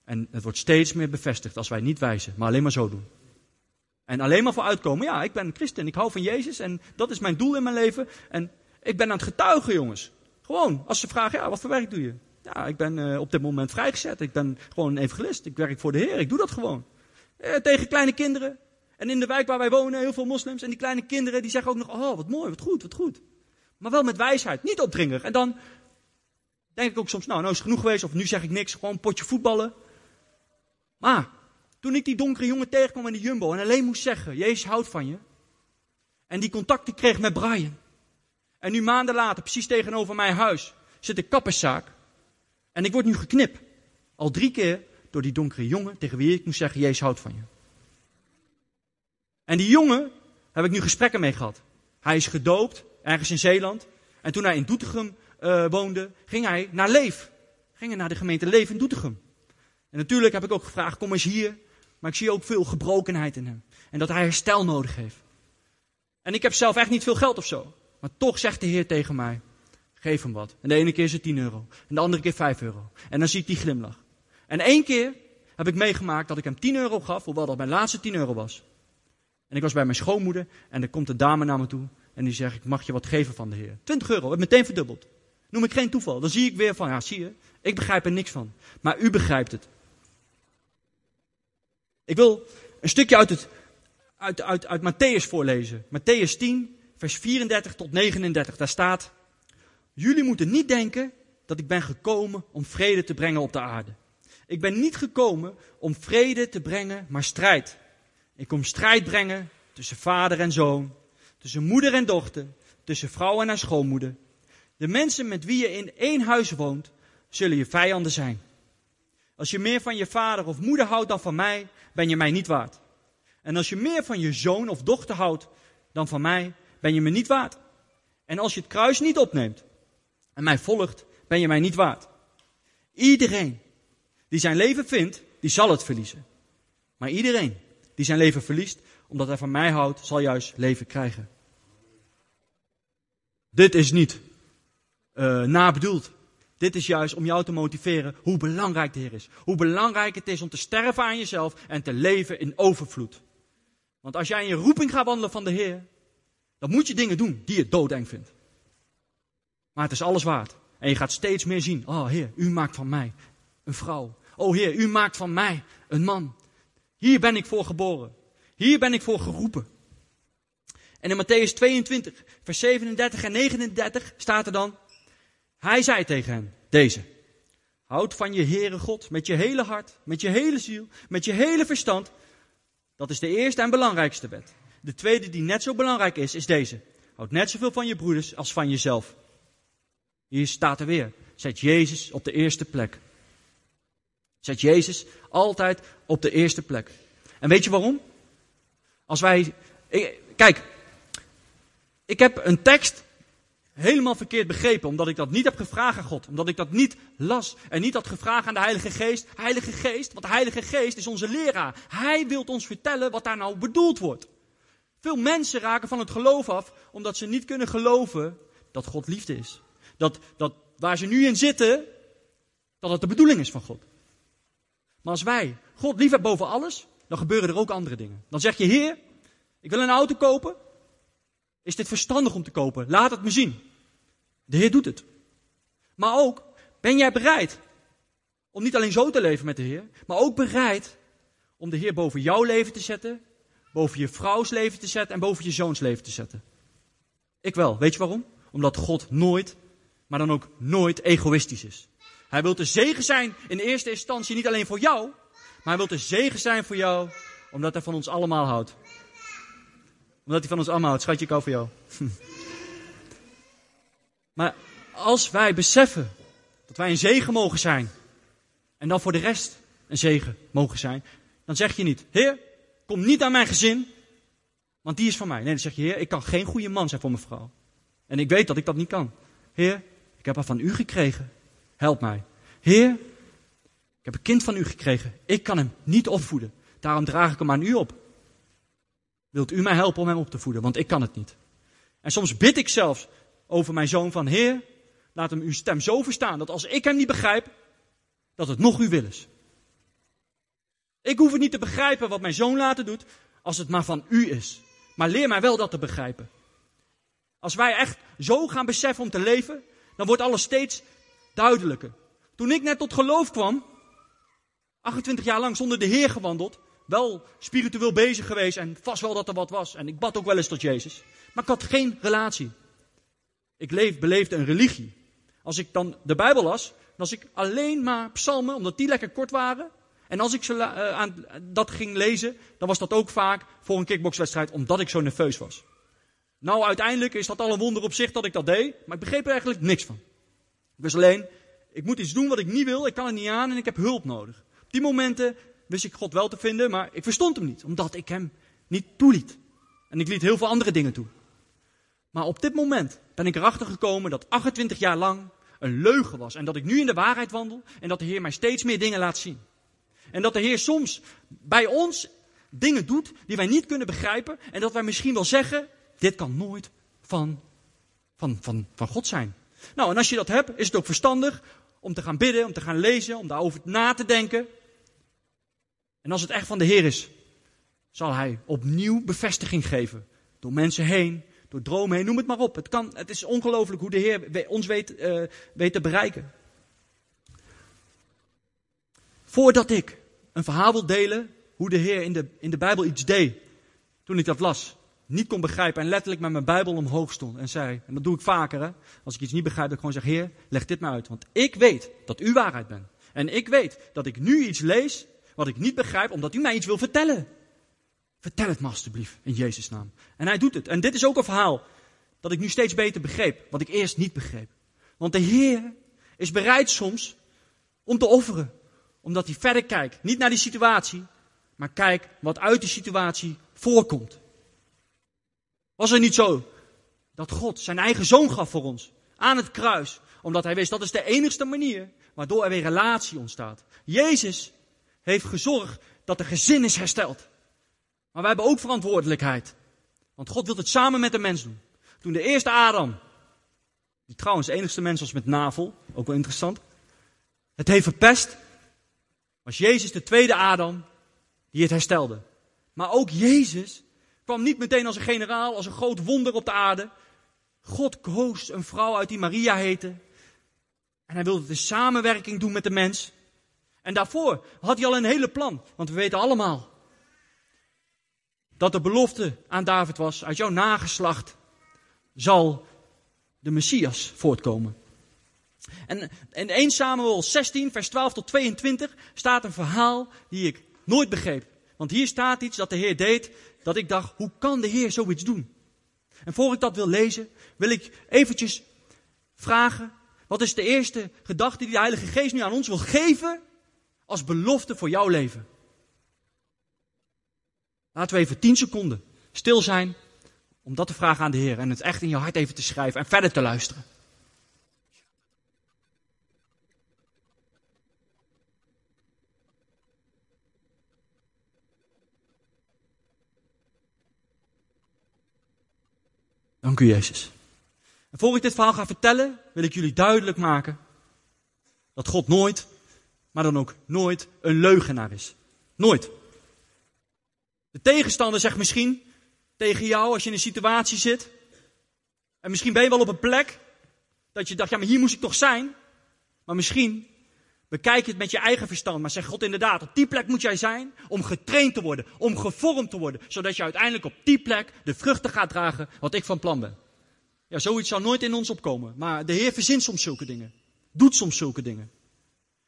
En het wordt steeds meer bevestigd als wij niet wijzen, maar alleen maar zo doen. En alleen maar voor uitkomen, ja, ik ben een christen, ik hou van Jezus en dat is mijn doel in mijn leven. En ik ben aan het getuigen, jongens. Gewoon, als ze vragen, ja, wat voor werk doe je? Ja, ik ben uh, op dit moment vrijgezet. Ik ben gewoon een evangelist. Ik werk voor de Heer. Ik doe dat gewoon. Eh, tegen kleine kinderen. En in de wijk waar wij wonen, heel veel moslims. En die kleine kinderen die zeggen ook nog, oh, wat mooi, wat goed, wat goed. Maar wel met wijsheid, niet opdringerig. En dan denk ik ook soms, nou, nou is het genoeg geweest. Of nu zeg ik niks, gewoon een potje voetballen. Maar toen ik die donkere jongen tegenkwam in de Jumbo en alleen moest zeggen, Jezus houdt van je. En die contacten kreeg met Brian. En nu maanden later, precies tegenover mijn huis, zit een kapperszaak. En ik word nu geknipt. Al drie keer door die donkere jongen tegen wie ik moest zeggen, Jezus houdt van je. En die jongen heb ik nu gesprekken mee gehad. Hij is gedoopt, ergens in Zeeland. En toen hij in Doetinchem uh, woonde, ging hij naar Leef. Ging hij naar de gemeente Leef in Doetinchem. En natuurlijk heb ik ook gevraagd, kom eens hier. Maar ik zie ook veel gebrokenheid in hem. En dat hij herstel nodig heeft. En ik heb zelf echt niet veel geld of zo. Maar toch zegt de Heer tegen mij, geef hem wat. En de ene keer is het 10 euro. En de andere keer 5 euro. En dan zie ik die glimlach. En één keer heb ik meegemaakt dat ik hem 10 euro gaf, hoewel dat mijn laatste 10 euro was. En ik was bij mijn schoonmoeder en er komt een dame naar me toe en die zegt, ik mag je wat geven van de Heer. 20 euro, heb meteen verdubbeld. Noem ik geen toeval. Dan zie ik weer van, ja zie je, ik begrijp er niks van. Maar u begrijpt het. Ik wil een stukje uit, het, uit, uit, uit Matthäus voorlezen. Matthäus 10, vers 34 tot 39. Daar staat, jullie moeten niet denken dat ik ben gekomen om vrede te brengen op de aarde. Ik ben niet gekomen om vrede te brengen, maar strijd. Ik kom strijd brengen tussen vader en zoon, tussen moeder en dochter, tussen vrouw en haar schoonmoeder. De mensen met wie je in één huis woont, zullen je vijanden zijn. Als je meer van je vader of moeder houdt dan van mij, ben je mij niet waard. En als je meer van je zoon of dochter houdt dan van mij, ben je me niet waard. En als je het kruis niet opneemt en mij volgt, ben je mij niet waard. Iedereen die zijn leven vindt, die zal het verliezen. Maar iedereen die zijn leven verliest, omdat hij van mij houdt, zal juist leven krijgen. Dit is niet uh, nabedoeld. Dit is juist om jou te motiveren hoe belangrijk de Heer is. Hoe belangrijk het is om te sterven aan jezelf en te leven in overvloed. Want als jij in je roeping gaat wandelen van de Heer, dan moet je dingen doen die je doodeng vindt. Maar het is alles waard. En je gaat steeds meer zien, oh Heer, u maakt van mij een vrouw. Oh Heer, u maakt van mij een man. Hier ben ik voor geboren. Hier ben ik voor geroepen. En in Matthäus 22, vers 37 en 39 staat er dan, hij zei tegen hen, deze, houd van je Heere God met je hele hart, met je hele ziel, met je hele verstand. Dat is de eerste en belangrijkste wet. De tweede die net zo belangrijk is, is deze. Houd net zoveel van je broeders als van jezelf. Hier staat er weer. Zet Jezus op de eerste plek. Zet Jezus altijd op de eerste plek. En weet je waarom? Als wij. kijk, ik heb een tekst helemaal verkeerd begrepen, omdat ik dat niet heb gevraagd aan God. Omdat ik dat niet las en niet had gevraagd aan de Heilige Geest. Heilige Geest, want de Heilige Geest is onze leraar. Hij wil ons vertellen wat daar nou bedoeld wordt. Veel mensen raken van het geloof af, omdat ze niet kunnen geloven dat God liefde is. Dat, dat waar ze nu in zitten, dat het de bedoeling is van God. Maar als wij God lief hebben boven alles, dan gebeuren er ook andere dingen. Dan zeg je, Heer, ik wil een auto kopen. Is dit verstandig om te kopen? Laat het me zien. De Heer doet het. Maar ook, ben jij bereid om niet alleen zo te leven met de Heer, maar ook bereid om de Heer boven jouw leven te zetten, boven je vrouws leven te zetten en boven je zoons leven te zetten? Ik wel. Weet je waarom? Omdat God nooit, maar dan ook nooit egoïstisch is. Hij wil de zegen zijn in eerste instantie niet alleen voor jou, maar hij wil de zegen zijn voor jou, omdat hij van ons allemaal houdt. Omdat hij van ons allemaal houdt. Schatje, ik hou voor jou. maar als wij beseffen dat wij een zegen mogen zijn, en dan voor de rest een zegen mogen zijn, dan zeg je niet, Heer, kom niet aan mijn gezin, want die is van mij. Nee, dan zeg je, Heer, ik kan geen goede man zijn voor mijn vrouw. En ik weet dat ik dat niet kan. Heer, ik heb haar van u gekregen. Help mij. Heer, ik heb een kind van u gekregen. Ik kan hem niet opvoeden. Daarom draag ik hem aan u op. Wilt u mij helpen om hem op te voeden? Want ik kan het niet. En soms bid ik zelfs over mijn zoon van Heer, laat hem uw stem zo verstaan dat als ik hem niet begrijp, dat het nog uw wil is. Ik hoef het niet te begrijpen wat mijn zoon later doet, als het maar van u is. Maar leer mij wel dat te begrijpen. Als wij echt zo gaan beseffen om te leven, dan wordt alles steeds duidelijker. Toen ik net tot geloof kwam, 28 jaar lang zonder de Heer gewandeld, wel spiritueel bezig geweest en vast wel dat er wat was. En ik bad ook wel eens tot Jezus. Maar ik had geen relatie. Ik leef, beleefde een religie. Als ik dan de Bijbel las, dan was ik alleen maar psalmen, omdat die lekker kort waren. En als ik ze uh, aan, dat ging lezen, dan was dat ook vaak voor een kickboxwedstrijd, omdat ik zo nerveus was. Nou, uiteindelijk is dat al een wonder op zich dat ik dat deed, maar ik begreep er eigenlijk niks van. Dus alleen, ik moet iets doen wat ik niet wil, ik kan het niet aan en ik heb hulp nodig. Op die momenten wist ik God wel te vinden, maar ik verstond hem niet, omdat ik hem niet toeliet. En ik liet heel veel andere dingen toe. Maar op dit moment ben ik erachter gekomen dat 28 jaar lang een leugen was. En dat ik nu in de waarheid wandel en dat de Heer mij steeds meer dingen laat zien. En dat de Heer soms bij ons dingen doet die wij niet kunnen begrijpen. En dat wij misschien wel zeggen, dit kan nooit van, van, van, van God zijn. Nou, en als je dat hebt, is het ook verstandig om te gaan bidden, om te gaan lezen, om daarover na te denken. En als het echt van de Heer is, zal Hij opnieuw bevestiging geven. Door mensen heen, door dromen heen, noem het maar op. Het, kan, het is ongelooflijk hoe de Heer ons weet, uh, weet te bereiken. Voordat ik een verhaal wil delen hoe de Heer in de, in de Bijbel iets deed, toen ik dat las, niet kon begrijpen en letterlijk met mijn Bijbel omhoog stond en zei, en dat doe ik vaker, hè, als ik iets niet begrijp, dat ik gewoon zeg, Heer, leg dit maar uit, want ik weet dat u waarheid bent. En ik weet dat ik nu iets lees wat ik niet begrijp, omdat u mij iets wil vertellen. Vertel het me alstublieft, in Jezus' naam. En hij doet het. En dit is ook een verhaal dat ik nu steeds beter begreep, wat ik eerst niet begreep. Want de Heer is bereid soms om te offeren, omdat hij verder kijkt. Niet naar die situatie, maar kijk wat uit die situatie voorkomt. Was het niet zo dat God zijn eigen zoon gaf voor ons aan het kruis, omdat hij wist dat is de enigste manier waardoor er weer relatie ontstaat. Jezus heeft gezorgd dat de gezin is hersteld. Maar wij hebben ook verantwoordelijkheid. Want God wil het samen met de mens doen. Toen de eerste Adam, die trouwens de enigste mens was met navel, ook wel interessant, het heeft verpest, was Jezus de tweede Adam die het herstelde. Maar ook Jezus kwam niet meteen als een generaal, als een groot wonder op de aarde. God koos een vrouw uit die Maria heette. En hij wilde de samenwerking doen met de mens. En daarvoor had hij al een hele plan. Want we weten allemaal dat de belofte aan David was, uit jouw nageslacht zal de Messias voortkomen. En in 1 Samuel 16, vers 12 tot 22 staat een verhaal die ik nooit begreep. Want hier staat iets dat de Heer deed, dat ik dacht, hoe kan de Heer zoiets doen? En voor ik dat wil lezen, wil ik eventjes vragen, wat is de eerste gedachte die de Heilige Geest nu aan ons wil geven als belofte voor jouw leven? Laten we even 10 seconden stil zijn om dat te vragen aan de Heer en het echt in je hart even te schrijven en verder te luisteren. Dank u, Jezus. En voor ik dit verhaal ga vertellen, wil ik jullie duidelijk maken dat God nooit, maar dan ook nooit, een leugenaar is. Nooit. De tegenstander zegt misschien tegen jou als je in een situatie zit. En misschien ben je wel op een plek dat je dacht, ja, maar hier moest ik toch zijn. Maar misschien bekijk je het met je eigen verstand. Maar zeg God inderdaad, op die plek moet jij zijn om getraind te worden, om gevormd te worden. Zodat je uiteindelijk op die plek de vruchten gaat dragen wat ik van plan ben. Ja, zoiets zou nooit in ons opkomen. Maar de Heer verzint soms zulke dingen. Doet soms zulke dingen.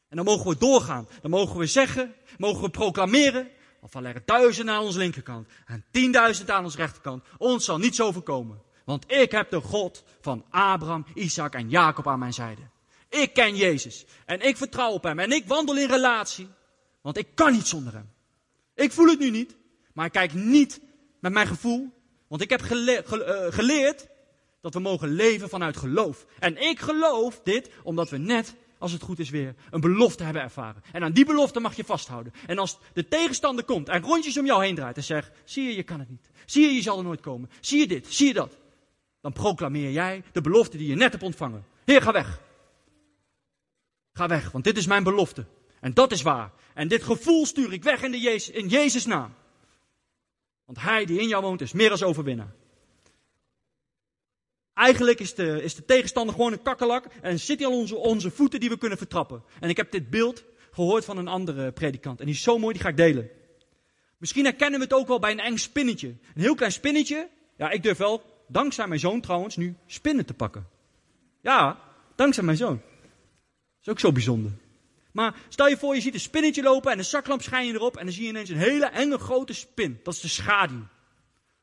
En dan mogen we doorgaan. Dan mogen we zeggen, mogen we proclameren. Al er duizenden aan onze linkerkant en tienduizend aan onze rechterkant. Ons zal niets overkomen. Want ik heb de God van Abraham, Isaac en Jacob aan mijn zijde. Ik ken Jezus en ik vertrouw op Hem en ik wandel in relatie. Want ik kan niet zonder Hem. Ik voel het nu niet, maar ik kijk niet met mijn gevoel. Want ik heb eh, geleerd dat we mogen leven vanuit geloof. En ik geloof dit omdat we net als het goed is weer, een belofte hebben ervaren. En aan die belofte mag je vasthouden. En als de tegenstander komt en rondjes om jou heen draait en zegt, zie je, je kan het niet. Zie je, je zal er nooit komen. Zie je dit, zie je dat. Dan proclameer jij de belofte die je net hebt ontvangen. Heer, ga weg. Ga weg, want dit is mijn belofte. En dat is waar. En dit gevoel stuur ik weg in, de Jezus, in Jezus' naam. Want hij die in jou woont is meer als overwinnaar. Eigenlijk is de, is de tegenstander gewoon een kakkelak en zit hij al onze, onze voeten die we kunnen vertrappen. En ik heb dit beeld gehoord van een andere predikant en die is zo mooi, die ga ik delen. Misschien herkennen we het ook wel bij een eng spinnetje. Een heel klein spinnetje. Ja, ik durf wel, dankzij mijn zoon trouwens, nu spinnen te pakken. Ja, dankzij mijn zoon. Is ook zo bijzonder. Maar stel je voor, je ziet een spinnetje lopen en een zaklamp schijn je erop en dan zie je ineens een hele enge grote spin. Dat is de schaduw.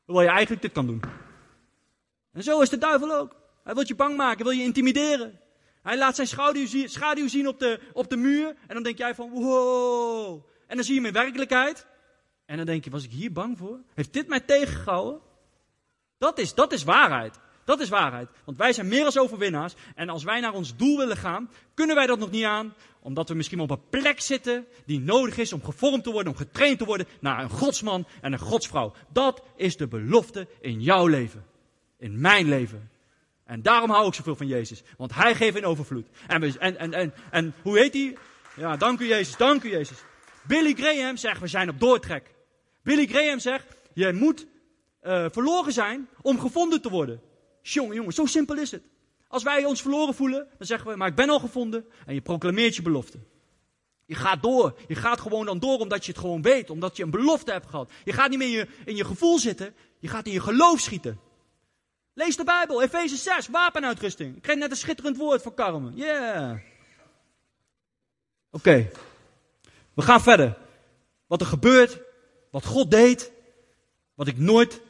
Terwijl je eigenlijk dit kan doen. En zo is de duivel ook. Hij wil je bang maken, wil je intimideren. Hij laat zijn schaduw, zien op de, op de muur. En dan denk jij van, wow. En dan zie je hem in werkelijkheid. En dan denk je, was ik hier bang voor? Heeft dit mij tegengehouden? Dat is, dat is waarheid. Dat is waarheid. Want wij zijn meer als overwinnaars. En als wij naar ons doel willen gaan, kunnen wij dat nog niet aan. Omdat we misschien op een plek zitten die nodig is om gevormd te worden, om getraind te worden naar een godsman en een godsvrouw. Dat is de belofte in jouw leven. In mijn leven. En daarom hou ik zoveel van Jezus. Want hij geeft in overvloed. En, en, en, en, en hoe heet hij? Ja, dank u Jezus, dank u Jezus. Billy Graham zegt, we zijn op doortrek. Billy Graham zegt, je moet uh, verloren zijn om gevonden te worden. Jongen, jongen, zo simpel is het. Als wij ons verloren voelen, dan zeggen we, maar ik ben al gevonden. En je proclameert je belofte. Je gaat door. Je gaat gewoon dan door omdat je het gewoon weet. Omdat je een belofte hebt gehad. Je gaat niet meer in je, in je gevoel zitten. Je gaat in je geloof schieten. Lees de Bijbel, Efeze 6, wapenuitrusting. Ik kreeg net een schitterend woord voor Carmen. Yeah. Oké. We gaan verder. Wat er gebeurt, wat God deed, wat ik nooit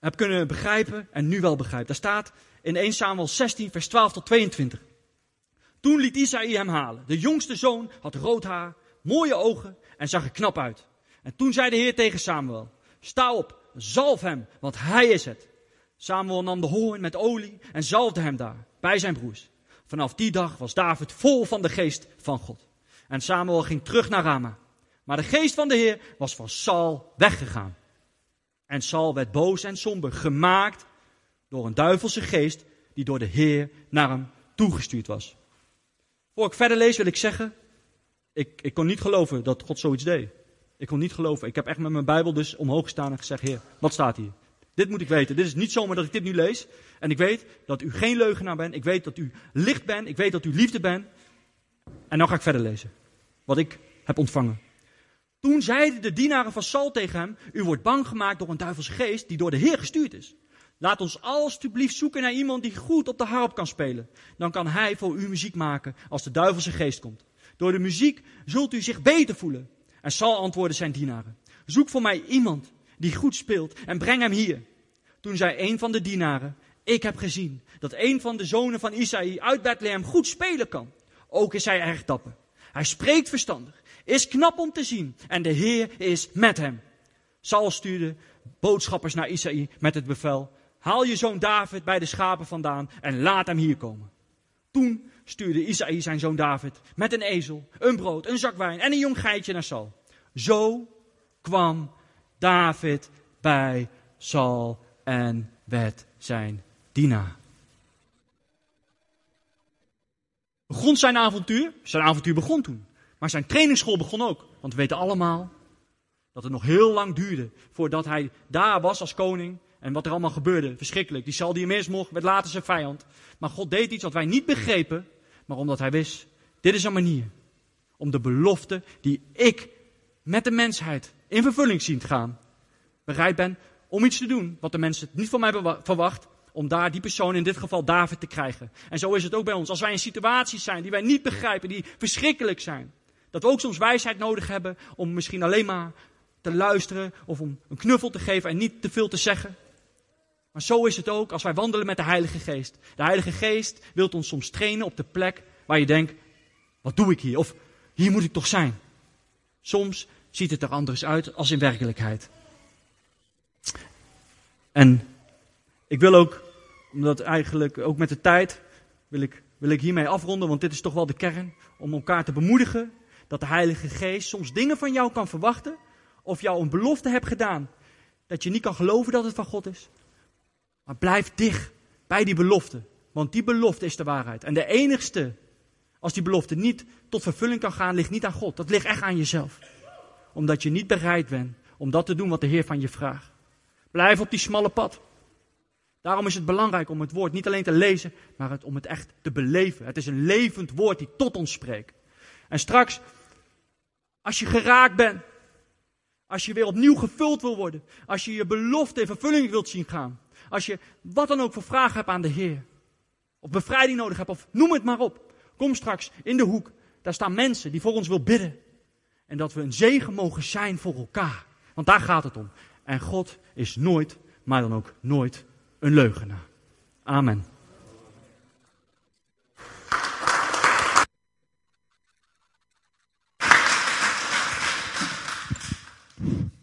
heb kunnen begrijpen en nu wel begrijp. Daar staat in 1 Samuel 16, vers 12 tot 22. Toen liet Isaïe hem halen. De jongste zoon had rood haar, mooie ogen en zag er knap uit. En toen zei de Heer tegen Samuel, sta op, zalf hem, want hij is het. Samuel nam de hoorn met olie en zalfde hem daar, bij zijn broers. Vanaf die dag was David vol van de geest van God. En Samuel ging terug naar Rama. Maar de geest van de Heer was van Saul weggegaan. En Saul werd boos en somber, gemaakt door een duivelse geest die door de Heer naar hem toegestuurd was. Voor ik verder lees wil ik zeggen, ik, ik kon niet geloven dat God zoiets deed. Ik kon niet geloven. Ik heb echt met mijn Bijbel dus omhoog gestaan en gezegd, Heer, wat staat hier? Dit moet ik weten. Dit is niet zomaar dat ik dit nu lees. En ik weet dat u geen leugenaar bent. Ik weet dat u licht bent. Ik weet dat u liefde bent. En dan ga ik verder lezen. Wat ik heb ontvangen. Toen zeiden de dienaren van Saul tegen hem: U wordt bang gemaakt door een duivelse geest die door de Heer gestuurd is. Laat ons alstublieft zoeken naar iemand die goed op de harp kan spelen. Dan kan hij voor u muziek maken als de duivelse geest komt. Door de muziek zult u zich beter voelen. En Saul antwoordde zijn dienaren: Zoek voor mij iemand die goed speelt en breng hem hier. Toen zei een van de dienaren: Ik heb gezien dat een van de zonen van Isaïe uit Bethlehem goed spelen kan. Ook is hij erg dapper. Hij spreekt verstandig is knap om te zien en de Heer is met hem. Saul stuurde boodschappers naar Isaïe met het bevel, haal je zoon David bij de schapen vandaan en laat hem hier komen. Toen stuurde Isaïe zijn zoon David met een ezel, een brood, een zak wijn en een jong geitje naar Saul. Zo kwam David bij Saul en werd zijn dienaar. Begon zijn avontuur? Zijn avontuur begon toen. Maar zijn trainingsschool begon ook. Want we weten allemaal dat het nog heel lang duurde voordat hij daar was als koning. En wat er allemaal gebeurde, verschrikkelijk. Die zal die hem mocht, werd later zijn vijand. Maar God deed iets wat wij niet begrepen, maar omdat hij wist, dit is een manier om de belofte die ik met de mensheid in vervulling zien gaan, bereid ben om iets te doen wat de mensen niet van mij verwacht, om daar die persoon, in dit geval David, te krijgen. En zo is het ook bij ons. Als wij in situaties zijn die wij niet begrijpen, die verschrikkelijk zijn, dat we ook soms wijsheid nodig hebben om misschien alleen maar te luisteren of om een knuffel te geven en niet te veel te zeggen. Maar zo is het ook als wij wandelen met de Heilige Geest. De Heilige Geest wil ons soms trainen op de plek waar je denkt, wat doe ik hier? Of hier moet ik toch zijn? Soms ziet het er anders uit als in werkelijkheid. En ik wil ook, omdat eigenlijk ook met de tijd, wil ik, wil ik hiermee afronden, want dit is toch wel de kern, om elkaar te bemoedigen dat de Heilige Geest soms dingen van jou kan verwachten. Of jou een belofte hebt gedaan. Dat je niet kan geloven dat het van God is. Maar blijf dicht bij die belofte. Want die belofte is de waarheid. En de enigste, als die belofte niet tot vervulling kan gaan, ligt niet aan God. Dat ligt echt aan jezelf. Omdat je niet bereid bent om dat te doen wat de Heer van je vraagt. Blijf op die smalle pad. Daarom is het belangrijk om het woord niet alleen te lezen, maar het, om het echt te beleven. Het is een levend woord die tot ons spreekt. En straks als je geraakt bent. Als je weer opnieuw gevuld wil worden. Als je je belofte in vervulling wilt zien gaan. Als je wat dan ook voor vragen hebt aan de Heer. Of bevrijding nodig hebt. Of noem het maar op. Kom straks in de hoek. Daar staan mensen die voor ons wil bidden. En dat we een zegen mogen zijn voor elkaar. Want daar gaat het om. En God is nooit, maar dan ook nooit een leugenaar. Amen.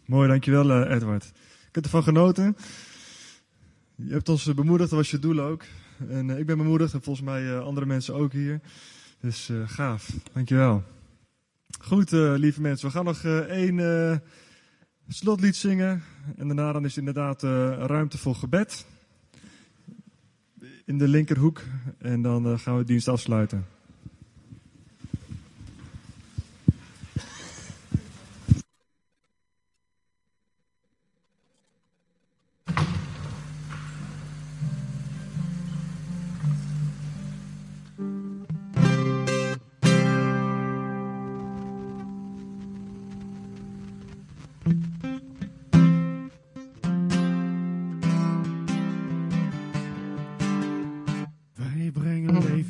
Mooi, dankjewel uh, Edward. Ik heb ervan genoten. Je hebt ons bemoedigd, dat was je doel ook. En uh, ik ben bemoedigd en volgens mij uh, andere mensen ook hier. Dus uh, gaaf, dankjewel. Goed, lieve mensen, we gaan nog één slotlied zingen. En daarna dan is inderdaad ruimte voor gebed. In de linkerhoek. En dan gaan we de dienst afsluiten.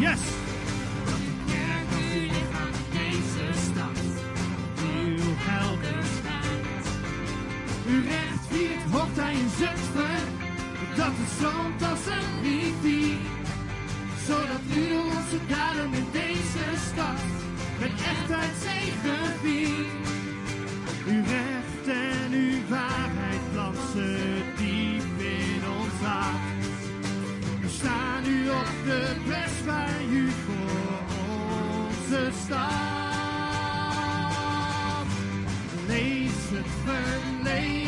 Yes! Dat de kerk als uw lichaam in deze stad, uw helder schijnt. Uw recht viert, hoort hij in Zutphen, dat het stroomt als een rivier. Zodat u onze daden in deze stad met echtheid zegeviert. Uw recht de pers bij u voor onze stad. Lees het verleef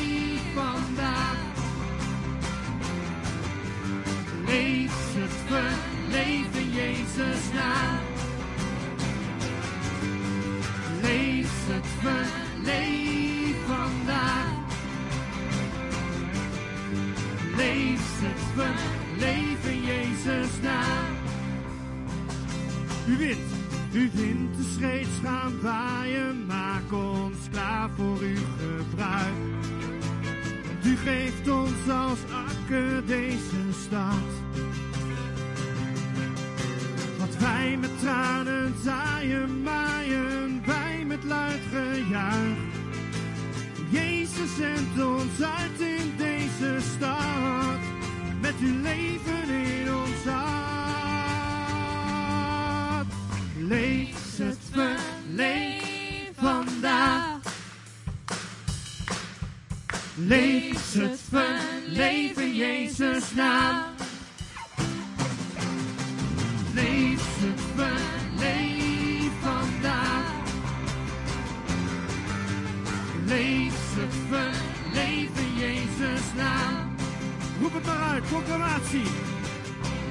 by. Lees het verleef in Jezus naam. Lees het verleef vandaag. Lees het verleef in Jezus naam. Roep het maar uit, proclamatie.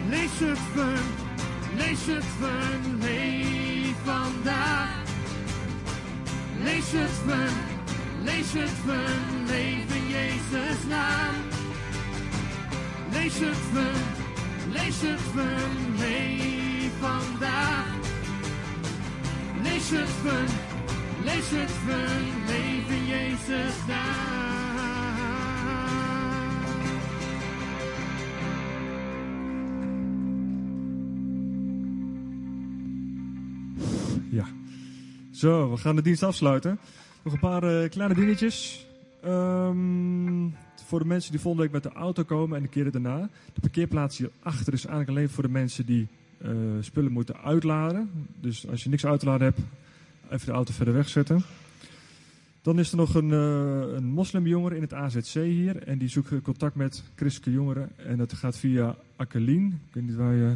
Lees het ver, lees het verleef vandaag. Lees het ver, lees het in Jezus naam. Lees het ver, Lees het verleef vandaag. Lees het ver, lees het verleef in Jezus naam.
Ja, zo, we gaan de dienst afsluiten. Nog een paar uh, kleine dingetjes. Um, voor de mensen die volgende week met de auto komen en de keren daarna. De parkeerplaats hierachter is eigenlijk alleen voor de mensen die eh, spullen moeten uitladen. Dus als je niks uit te laden hebt, even de auto verder wegzetten. Dan is er nog een, eh, een in het AZC hier. En die zoekt contact met christelijke jongeren. En dat gaat via Akkelien. Ik weet niet waar je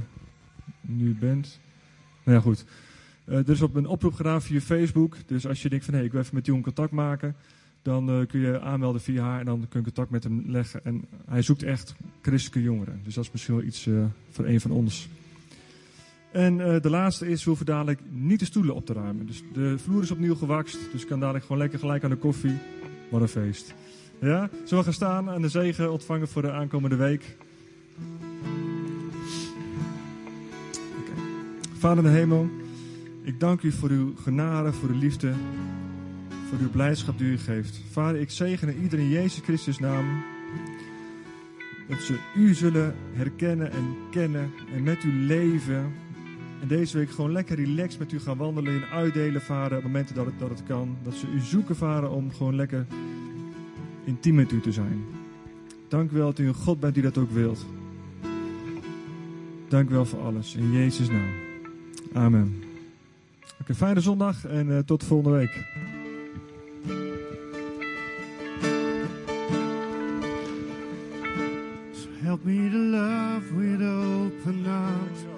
nu bent. Nou ja, goed. Eh, er is op een oproep gedaan via Facebook. Dus als je denkt van hé, ik wil even met die jongen contact maken. Dan eh, kun je aanmelden via haar en dan kun je contact met hem leggen. En hij zoekt echt christelijke jongeren. Dus dat is misschien wel iets eh, voor een van ons. En eh, de laatste is, we hoeven dadelijk niet de stoelen op te ruimen. Dus de vloer is opnieuw gewakst. Dus ik kan dadelijk gewoon lekker gelijk aan de koffie. Wat een feest. Ja, zullen we gaan staan en de zegen ontvangen voor de aankomende week? Vader in de hemel, ik dank u voor uw genade, voor uw liefde, voor uw blijdschap die u geeft. Vader, ik zegen ieder in Jezus Christus naam. Dat ze u zullen herkennen en kennen en met u leven. En deze week gewoon lekker relaxed met u gaan wandelen en uitdelen, vader, op momenten dat het, dat het kan. Dat ze u zoeken, vader, om gewoon lekker intiem met u te zijn. Dank u wel dat u een God bent die dat ook wilt. Dank u wel voor alles. In Jezus' naam. Amen. Oké, fijne zondag en eh, tot volgende week.
Help me to love with open arms